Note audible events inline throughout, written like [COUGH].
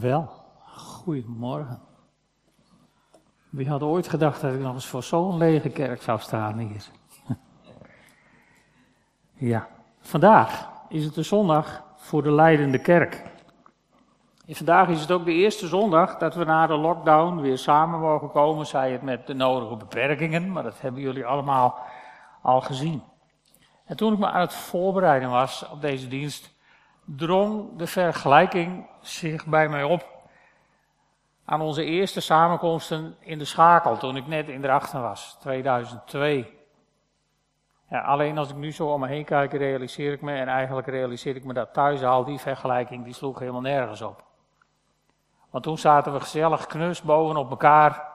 Wel, goedemorgen. Wie had ooit gedacht dat ik nog eens voor zo'n lege kerk zou staan hier? [LAUGHS] ja, vandaag is het de zondag voor de leidende kerk. En vandaag is het ook de eerste zondag dat we na de lockdown weer samen mogen komen, zij het met de nodige beperkingen, maar dat hebben jullie allemaal al gezien. En toen ik me aan het voorbereiden was op deze dienst, drong de vergelijking zich bij mij op aan onze eerste samenkomsten in de schakel toen ik net in Drachten was, 2002. Ja, alleen als ik nu zo om me heen kijk, realiseer ik me, en eigenlijk realiseer ik me dat thuis al, die vergelijking die sloeg helemaal nergens op. Want toen zaten we gezellig knus bovenop elkaar.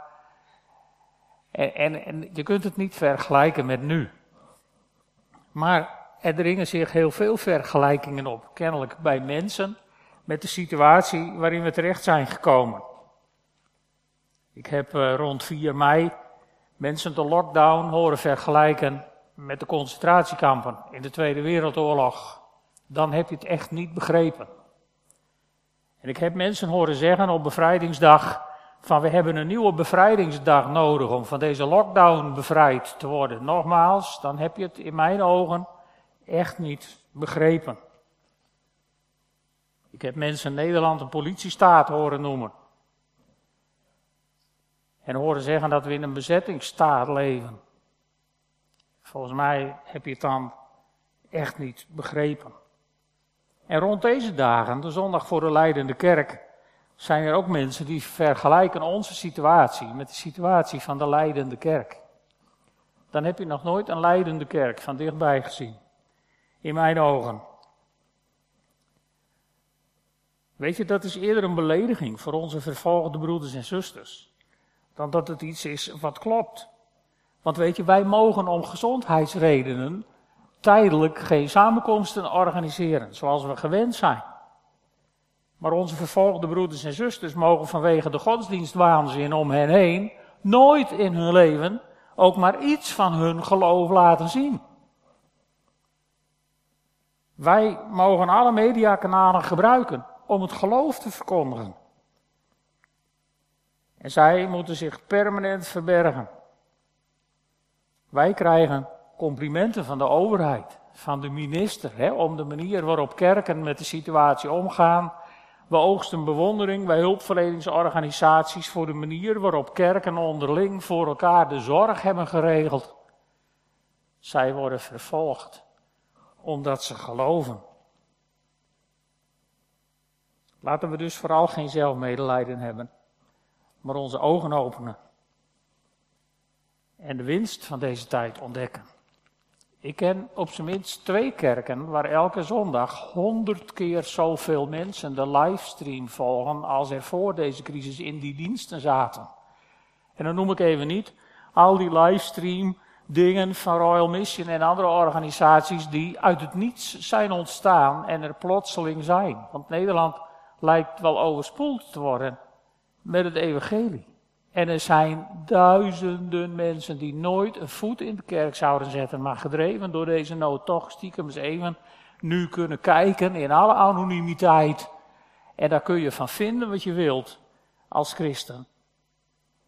En, en je kunt het niet vergelijken met nu. Maar er dringen zich heel veel vergelijkingen op, kennelijk bij mensen, met de situatie waarin we terecht zijn gekomen. Ik heb uh, rond 4 mei mensen de lockdown horen vergelijken met de concentratiekampen in de Tweede Wereldoorlog. Dan heb je het echt niet begrepen. En ik heb mensen horen zeggen op bevrijdingsdag van we hebben een nieuwe bevrijdingsdag nodig om van deze lockdown bevrijd te worden. Nogmaals, dan heb je het in mijn ogen echt niet begrepen. Ik heb mensen Nederland een politiestaat horen noemen. En horen zeggen dat we in een bezettingsstaat leven. Volgens mij heb je het dan echt niet begrepen. En rond deze dagen, de zondag voor de leidende kerk, zijn er ook mensen die vergelijken onze situatie met de situatie van de leidende kerk. Dan heb je nog nooit een leidende kerk van dichtbij gezien in mijn ogen. Weet je, dat is eerder een belediging voor onze vervolgde broeders en zusters, dan dat het iets is wat klopt. Want weet je, wij mogen om gezondheidsredenen tijdelijk geen samenkomsten organiseren, zoals we gewend zijn. Maar onze vervolgde broeders en zusters mogen vanwege de godsdienstwaanzin om hen heen nooit in hun leven ook maar iets van hun geloof laten zien. Wij mogen alle mediakanalen gebruiken om het geloof te verkondigen. En zij moeten zich permanent verbergen. Wij krijgen complimenten van de overheid, van de minister, hè, om de manier waarop kerken met de situatie omgaan. We oogsten bewondering bij hulpverleningsorganisaties voor de manier waarop kerken onderling voor elkaar de zorg hebben geregeld. Zij worden vervolgd omdat ze geloven. Laten we dus vooral geen zelfmedelijden hebben, maar onze ogen openen. En de winst van deze tijd ontdekken. Ik ken op zijn minst twee kerken waar elke zondag honderd keer zoveel mensen de livestream volgen als er voor deze crisis in die diensten zaten. En dan noem ik even niet al die livestream dingen van Royal Mission en andere organisaties die uit het niets zijn ontstaan en er plotseling zijn. Want Nederland lijkt wel overspoeld te worden met het evangelie. En er zijn duizenden mensen die nooit een voet in de kerk zouden zetten, maar gedreven door deze nood toch stiekem even nu kunnen kijken in alle anonimiteit. En daar kun je van vinden wat je wilt als christen.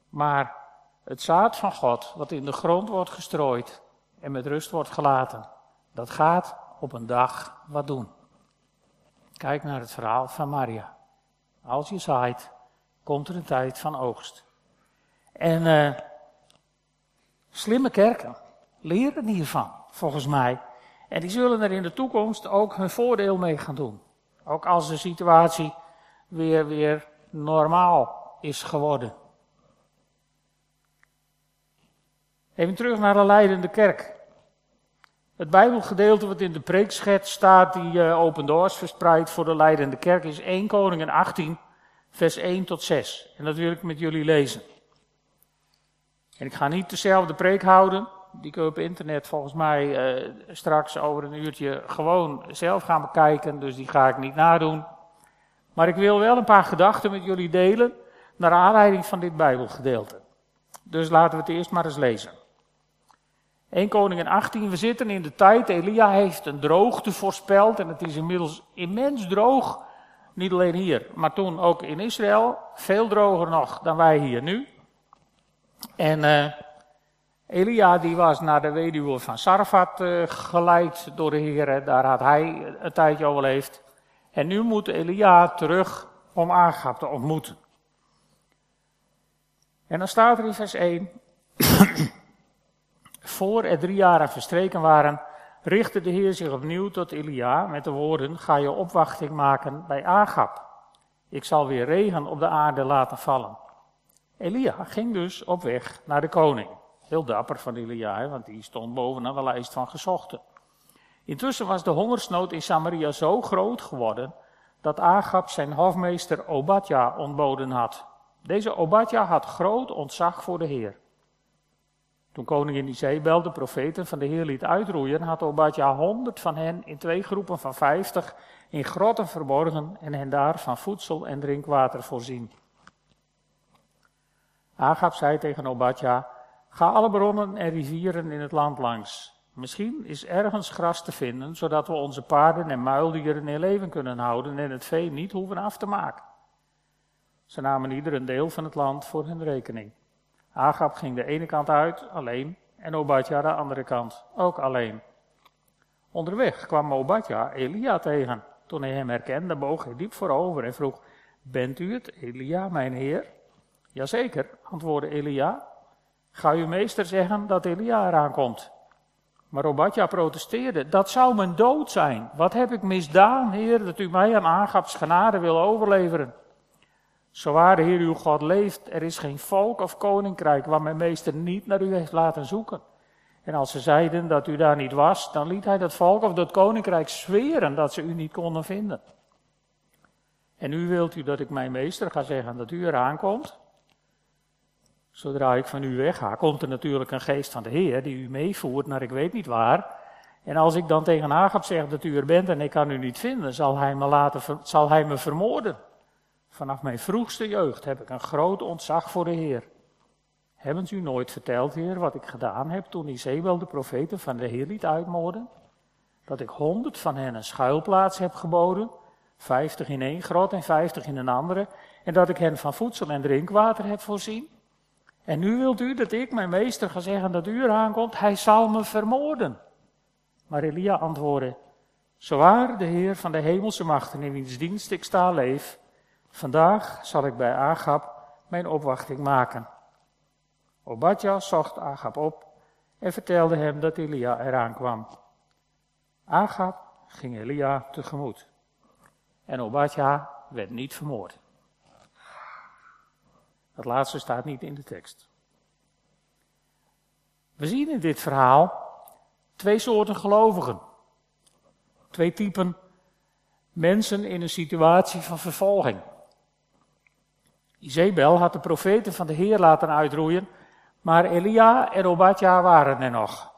Maar het zaad van God, wat in de grond wordt gestrooid en met rust wordt gelaten, dat gaat op een dag wat doen. Kijk naar het verhaal van Maria. Als je zaait, komt er een tijd van oogst. En uh, slimme kerken leren hiervan, volgens mij. En die zullen er in de toekomst ook hun voordeel mee gaan doen. Ook als de situatie weer, weer normaal is geworden. Even terug naar de leidende kerk. Het Bijbelgedeelte wat in de preekschets staat, die uh, Open Doors verspreidt voor de leidende kerk, is 1 Koningen 18, vers 1 tot 6. En dat wil ik met jullie lezen. En ik ga niet dezelfde preek houden. Die kun je op internet volgens mij uh, straks over een uurtje gewoon zelf gaan bekijken. Dus die ga ik niet nadoen. Maar ik wil wel een paar gedachten met jullie delen. Naar aanleiding van dit Bijbelgedeelte. Dus laten we het eerst maar eens lezen. 1 Koningin 18, we zitten in de tijd, Elia heeft een droogte voorspeld en het is inmiddels immens droog Niet alleen hier, maar toen ook in Israël. Veel droger nog dan wij hier nu. En uh, Elia die was naar de weduwe van Sarfat uh, geleid door de Heer. Daar had hij een tijdje overleefd. En nu moet Elia terug om Agab te ontmoeten. En dan staat er in vers 1. Voor er drie jaren verstreken waren, richtte de Heer zich opnieuw tot Elia met de woorden: Ga je opwachting maken bij Agab. Ik zal weer regen op de aarde laten vallen. Elia ging dus op weg naar de koning. Heel dapper van Elia, want die stond bovenaan de lijst van gezochten. Intussen was de hongersnood in Samaria zo groot geworden dat Agab zijn hofmeester Obadja ontboden had. Deze Obadja had groot ontzag voor de Heer. Toen koningin Isabel de profeten van de Heer liet uitroeien, had Obadja honderd van hen in twee groepen van vijftig in grotten verborgen en hen daar van voedsel en drinkwater voorzien. Agab zei tegen Obadja, ga alle bronnen en rivieren in het land langs. Misschien is ergens gras te vinden, zodat we onze paarden en muildieren in leven kunnen houden en het vee niet hoeven af te maken. Ze namen ieder een deel van het land voor hun rekening. Agab ging de ene kant uit, alleen, en Obadja de andere kant, ook alleen. Onderweg kwam Obadja Elia tegen. Toen hij hem herkende, boog hij diep voorover en vroeg, Bent u het, Elia, mijn heer? Jazeker, antwoordde Elia. Ga uw meester zeggen dat Elia eraan komt. Maar Obadja protesteerde, dat zou mijn dood zijn. Wat heb ik misdaan, heer, dat u mij aan Agabs genade wil overleveren? Zo waar de Heer uw God leeft, er is geen volk of koninkrijk waar mijn meester niet naar u heeft laten zoeken. En als ze zeiden dat u daar niet was, dan liet hij dat volk of dat koninkrijk zweren dat ze u niet konden vinden. En nu wilt u dat ik mijn meester ga zeggen dat u eraan komt? Zodra ik van u wegga, komt er natuurlijk een geest van de Heer die u meevoert naar ik weet niet waar. En als ik dan tegen Agab zeg dat u er bent en ik kan u niet vinden, zal hij me, laten, zal hij me vermoorden. Vanaf mijn vroegste jeugd heb ik een groot ontzag voor de Heer. Hebben u nooit verteld, Heer, wat ik gedaan heb toen Izebel de profeten van de Heer liet uitmoorden? Dat ik honderd van hen een schuilplaats heb geboden, vijftig in één grot en vijftig in een andere, en dat ik hen van voedsel en drinkwater heb voorzien? En nu wilt u dat ik mijn meester ga zeggen dat u eraan komt, hij zal me vermoorden. Maar Elia antwoordde, zowaar de Heer van de hemelse machten in wiens dienst ik sta leef, Vandaag zal ik bij Agab mijn opwachting maken. Obadja zocht Agab op en vertelde hem dat Elia eraan kwam. Agab ging Elia tegemoet. En Obadja werd niet vermoord. Dat laatste staat niet in de tekst. We zien in dit verhaal twee soorten gelovigen. Twee typen mensen in een situatie van vervolging. Izebel had de profeten van de Heer laten uitroeien, maar Elia en Obadja waren er nog.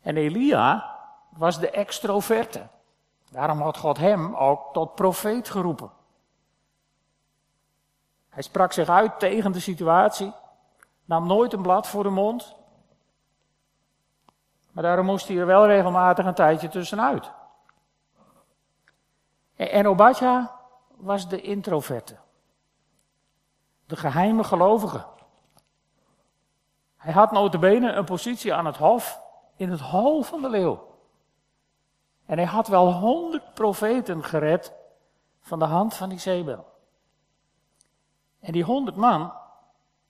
En Elia was de extroverte. Daarom had God hem ook tot profeet geroepen. Hij sprak zich uit tegen de situatie, nam nooit een blad voor de mond. Maar daarom moest hij er wel regelmatig een tijdje tussenuit. En Obadja was de introverte de geheime gelovige. Hij had notabene een positie aan het hof, in het hol van de leeuw. En hij had wel honderd profeten gered van de hand van die Zebel. En die honderd man,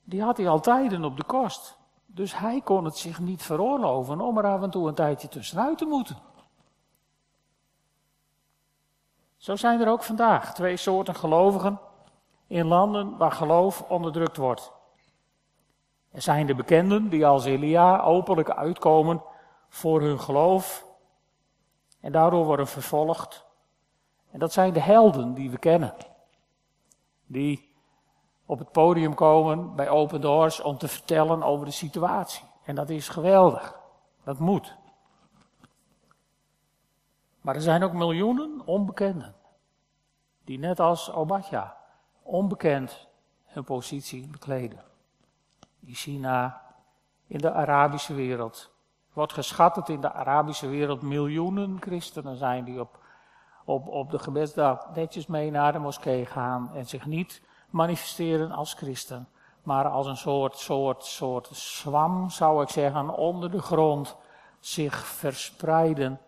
die had hij altijd op de kost. Dus hij kon het zich niet veroorloven om er af en toe een tijdje tussenuit te moeten. Zo zijn er ook vandaag twee soorten gelovigen in landen waar geloof onderdrukt wordt. Er zijn de bekenden die als Elia openlijk uitkomen voor hun geloof en daardoor worden vervolgd. En dat zijn de helden die we kennen. Die op het podium komen bij Open Doors om te vertellen over de situatie. En dat is geweldig. Dat moet. Maar er zijn ook miljoenen onbekenden. Die net als Obadja onbekend hun positie bekleden. In China, in de Arabische wereld. Wordt geschat dat in de Arabische wereld miljoenen christenen zijn die op, op, op de gebedsdag netjes mee naar de moskee gaan en zich niet manifesteren als christen, maar als een soort, soort, soort zwam, zou ik zeggen, onder de grond zich verspreiden.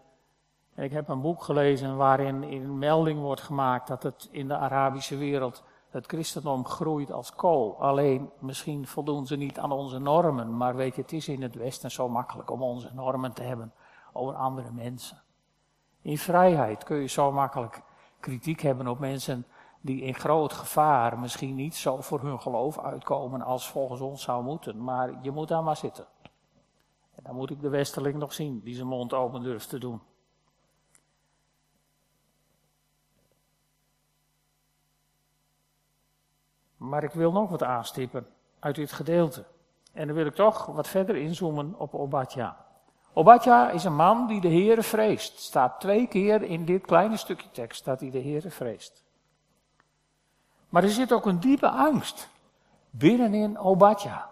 ik heb een boek gelezen waarin in melding wordt gemaakt dat het in de Arabische wereld het christendom groeit als kool. Alleen misschien voldoen ze niet aan onze normen, maar weet je, het is in het Westen zo makkelijk om onze normen te hebben over andere mensen. In vrijheid kun je zo makkelijk kritiek hebben op mensen die in groot gevaar misschien niet zo voor hun geloof uitkomen als volgens ons zou moeten. Maar je moet daar maar zitten. En dan moet ik de westerling nog zien die zijn mond open durft te doen. Maar ik wil nog wat aanstippen uit dit gedeelte. En dan wil ik toch wat verder inzoomen op Obadja. Obadja is een man die de Heere vreest. Staat twee keer in dit kleine stukje tekst dat hij de Heere vreest. Maar er zit ook een diepe angst binnenin Obadja.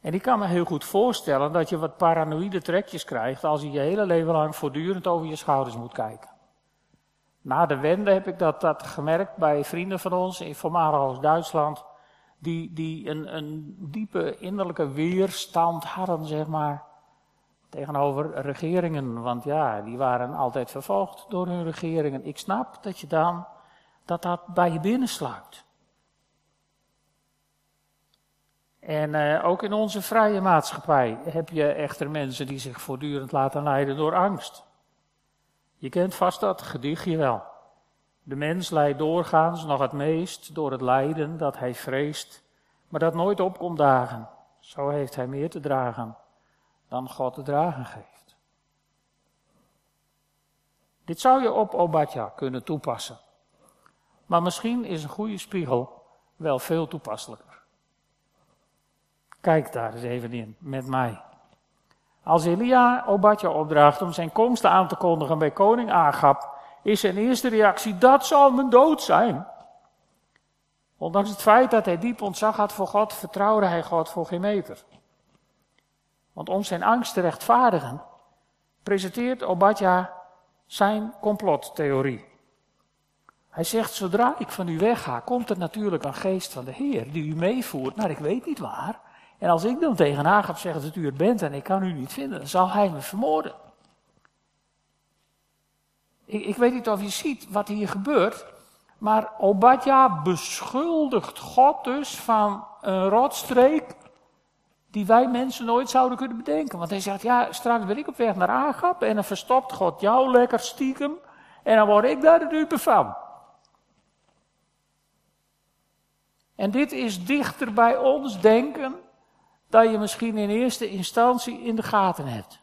En ik kan me heel goed voorstellen dat je wat paranoïde trekjes krijgt als je je hele leven lang voortdurend over je schouders moet kijken. Na de wende heb ik dat, dat gemerkt bij vrienden van ons in voormalig Duitsland, die, die een, een diepe innerlijke weerstand hadden, zeg maar, tegenover regeringen. Want ja, die waren altijd vervolgd door hun regeringen. Ik snap dat je dan, dat dat bij je binnensluit. En uh, ook in onze vrije maatschappij heb je echter mensen die zich voortdurend laten leiden door angst. Je kent vast dat gedichtje wel. De mens leidt doorgaans nog het meest door het lijden dat hij vreest, maar dat nooit opkomt dagen. Zo heeft hij meer te dragen dan God te dragen geeft. Dit zou je op Obadja kunnen toepassen. Maar misschien is een goede spiegel wel veel toepasselijker. Kijk daar eens even in met mij. Als Elia Obadja opdraagt om zijn komst aan te kondigen bij koning Agab, is zijn eerste reactie, dat zal mijn dood zijn. Ondanks het feit dat hij diep ontzag had voor God, vertrouwde hij God voor geen meter. Want om zijn angst te rechtvaardigen, presenteert Obadja zijn complottheorie. Hij zegt, zodra ik van u wegga, komt er natuurlijk een geest van de Heer die u meevoert naar ik weet niet waar. En als ik dan tegen Agab zeg dat u het bent en ik kan u niet vinden, dan zal hij me vermoorden. Ik, ik weet niet of je ziet wat hier gebeurt, maar Obadja beschuldigt God dus van een rotstreek die wij mensen nooit zouden kunnen bedenken. Want hij zegt, ja, straks ben ik op weg naar Agab en dan verstopt God jou lekker stiekem en dan word ik daar de dupe van. En dit is dichter bij ons denken dan je misschien in eerste instantie in de gaten hebt.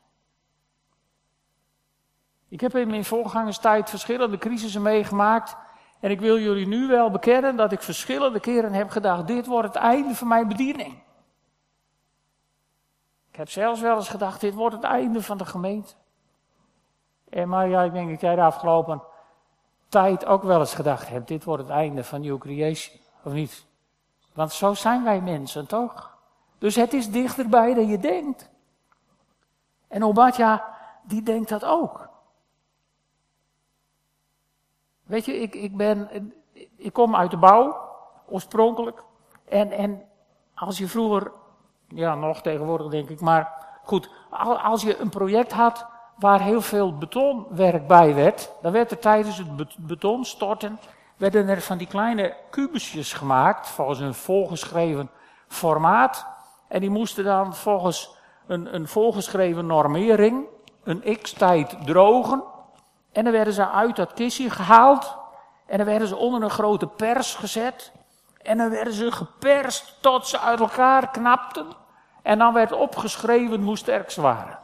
Ik heb in mijn voorgangerstijd verschillende crisissen meegemaakt. En ik wil jullie nu wel bekennen dat ik verschillende keren heb gedacht: dit wordt het einde van mijn bediening. Ik heb zelfs wel eens gedacht: dit wordt het einde van de gemeente. En maar ja, ik denk dat jij de afgelopen tijd ook wel eens gedacht hebt: dit wordt het einde van New Creation. Of niet? Want zo zijn wij mensen, toch? Dus het is dichterbij dan je denkt. En Obadja, die denkt dat ook. Weet je, ik, ik, ben, ik kom uit de bouw, oorspronkelijk. En, en als je vroeger, ja nog tegenwoordig denk ik, maar goed, als je een project had waar heel veel betonwerk bij werd, dan werd er tijdens het betonstorten, werden er van die kleine kubusjes gemaakt, volgens een volgeschreven formaat. En die moesten dan volgens een, een volgeschreven normering, een x-tijd drogen. En dan werden ze uit dat kistje gehaald. En dan werden ze onder een grote pers gezet. En dan werden ze geperst tot ze uit elkaar knapten. En dan werd opgeschreven hoe sterk ze waren.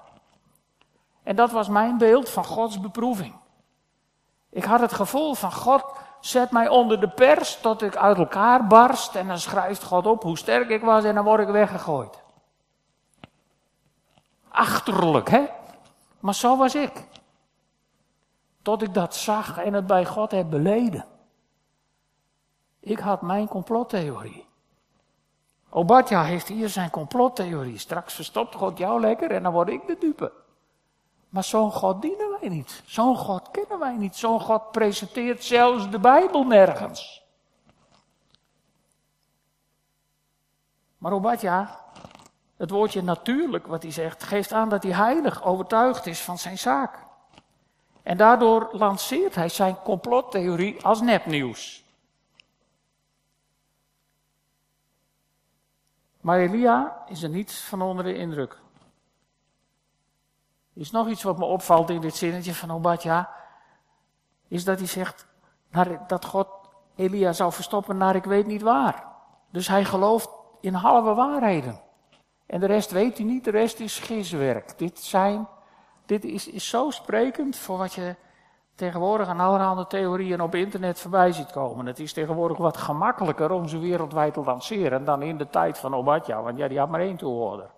En dat was mijn beeld van Gods beproeving. Ik had het gevoel van God zet mij onder de pers tot ik uit elkaar barst. En dan schrijft God op hoe sterk ik was en dan word ik weggegooid. Achterlijk, hè? Maar zo was ik. Tot ik dat zag en het bij God heb beleden. Ik had mijn complottheorie. Obadja heeft hier zijn complottheorie. Straks verstopt God jou lekker en dan word ik de dupe. Maar zo'n God dienen wij niet. Zo'n God kennen wij niet. Zo'n God presenteert zelfs de Bijbel nergens. Maar Obadja, het woordje natuurlijk wat hij zegt, geeft aan dat hij heilig overtuigd is van zijn zaak. En daardoor lanceert hij zijn complottheorie als nepnieuws. Maar Elia is er niet van onder de indruk. Is nog iets wat me opvalt in dit zinnetje van Obadja. Is dat hij zegt dat God Elia zou verstoppen naar ik weet niet waar. Dus hij gelooft in halve waarheden. En de rest weet hij niet, de rest is giswerk. Dit, zijn, dit is, is zo sprekend voor wat je tegenwoordig aan allerhande theorieën op internet voorbij ziet komen. Het is tegenwoordig wat gemakkelijker om ze wereldwijd te lanceren dan in de tijd van Obadja, want ja, die had maar één toehoorder.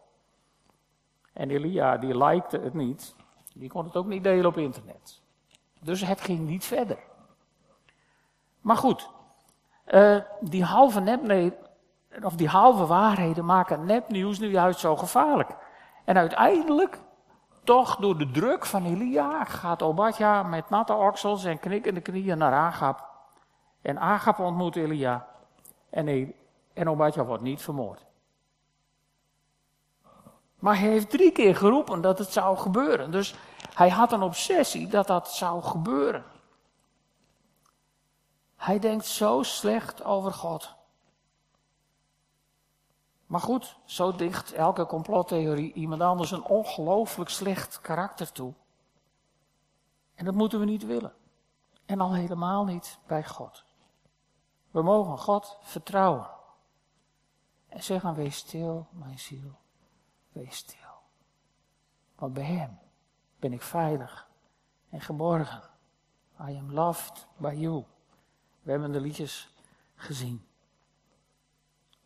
En Elia, die likte het niet, die kon het ook niet delen op internet. Dus het ging niet verder. Maar goed, uh, die halve nep, of die halve waarheden maken nepnieuws nu juist zo gevaarlijk. En uiteindelijk toch door de druk van Elia gaat Obadja met natte oksels en knikkende knieën naar Agap. En Agap ontmoet Elia. En, en wordt niet vermoord. Maar hij heeft drie keer geroepen dat het zou gebeuren. Dus hij had een obsessie dat dat zou gebeuren. Hij denkt zo slecht over God. Maar goed, zo dicht elke complottheorie iemand anders een ongelooflijk slecht karakter toe. En dat moeten we niet willen. En al helemaal niet bij God. We mogen God vertrouwen. En zeggen, wees stil, mijn ziel, wees stil. Want bij Hem ben ik veilig en geborgen. I am loved by you. We hebben de liedjes gezien.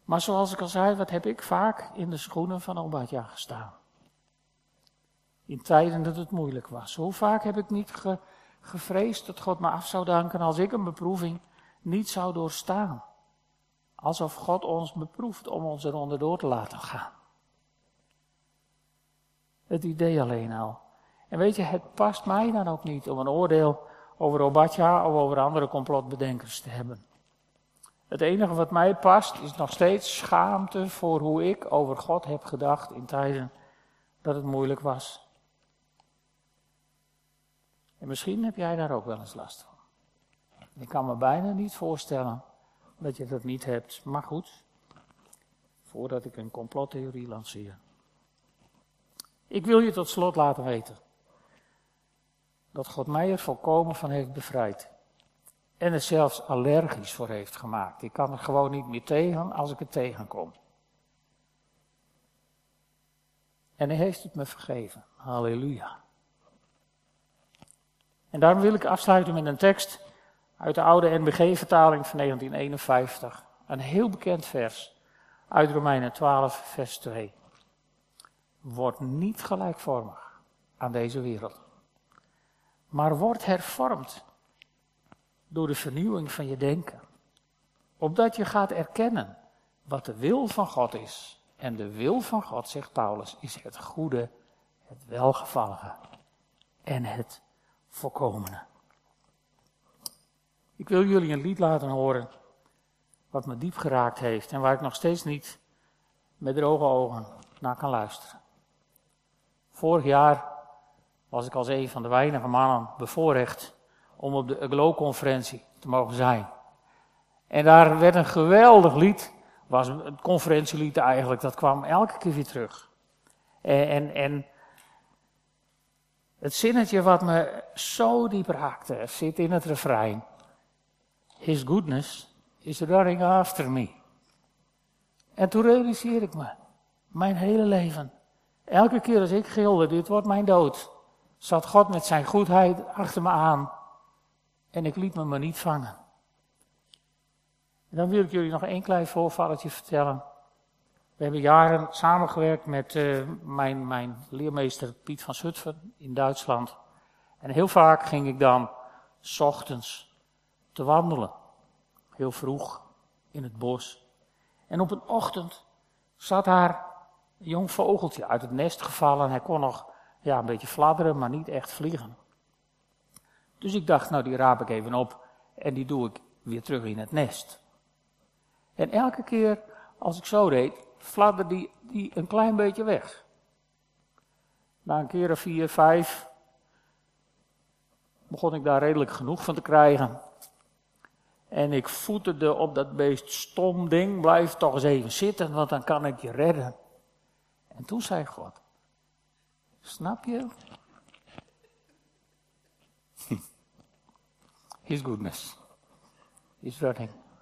Maar zoals ik al zei, wat heb ik vaak in de schoenen van Obadja gestaan. In tijden dat het moeilijk was. Hoe vaak heb ik niet gevreesd dat God me af zou danken als ik een beproeving niet zou doorstaan. Alsof God ons beproeft om ons eronder door te laten gaan. Het idee alleen al. En weet je, het past mij dan ook niet om een oordeel over Obadja of over andere complotbedenkers te hebben. Het enige wat mij past is nog steeds schaamte voor hoe ik over God heb gedacht in tijden dat het moeilijk was. En misschien heb jij daar ook wel eens last van. Ik kan me bijna niet voorstellen dat je dat niet hebt. Maar goed, voordat ik een complottheorie lanceer. Ik wil je tot slot laten weten dat God mij er volkomen van heeft bevrijd en er zelfs allergisch voor heeft gemaakt. Ik kan er gewoon niet meer tegen als ik het tegenkom. En hij heeft het me vergeven. Halleluja. En daarom wil ik afsluiten met een tekst uit de oude NBG-vertaling van 1951. Een heel bekend vers uit Romeinen 12, vers 2. Word niet gelijkvormig aan deze wereld, maar word hervormd door de vernieuwing van je denken. Opdat je gaat erkennen wat de wil van God is. En de wil van God, zegt Paulus, is het goede, het welgevallige en het volkomene. Ik wil jullie een lied laten horen wat me diep geraakt heeft en waar ik nog steeds niet met droge ogen naar kan luisteren. Vorig jaar was ik als een van de weinige mannen bevoorrecht om op de Aglow-conferentie te mogen zijn. En daar werd een geweldig lied, was het conferentielied eigenlijk, dat kwam elke keer weer terug. En, en, en het zinnetje wat me zo diep raakte, zit in het refrein. His goodness is running after me. En toen realiseer ik me, mijn hele leven, elke keer als ik gilde, dit wordt mijn dood, zat God met zijn goedheid achter me aan en ik liet me maar niet vangen. En dan wil ik jullie nog één klein voorvalletje vertellen. We hebben jaren samengewerkt met uh, mijn, mijn leermeester Piet van Zutphen in Duitsland. En heel vaak ging ik dan s ochtends te wandelen. Heel vroeg in het bos. En op een ochtend zat een jong vogeltje uit het nest gevallen. Hij kon nog ja, een beetje fladderen, maar niet echt vliegen. Dus ik dacht, nou die raap ik even op en die doe ik weer terug in het nest. En elke keer als ik zo deed, fladderde die, die een klein beetje weg. Na een keer of vier, vijf, begon ik daar redelijk genoeg van te krijgen. En ik voeterde op dat beest stom ding, blijf toch eens even zitten, want dan kan ik je redden. En toen zei God, snap je? [LAUGHS] His goodness is running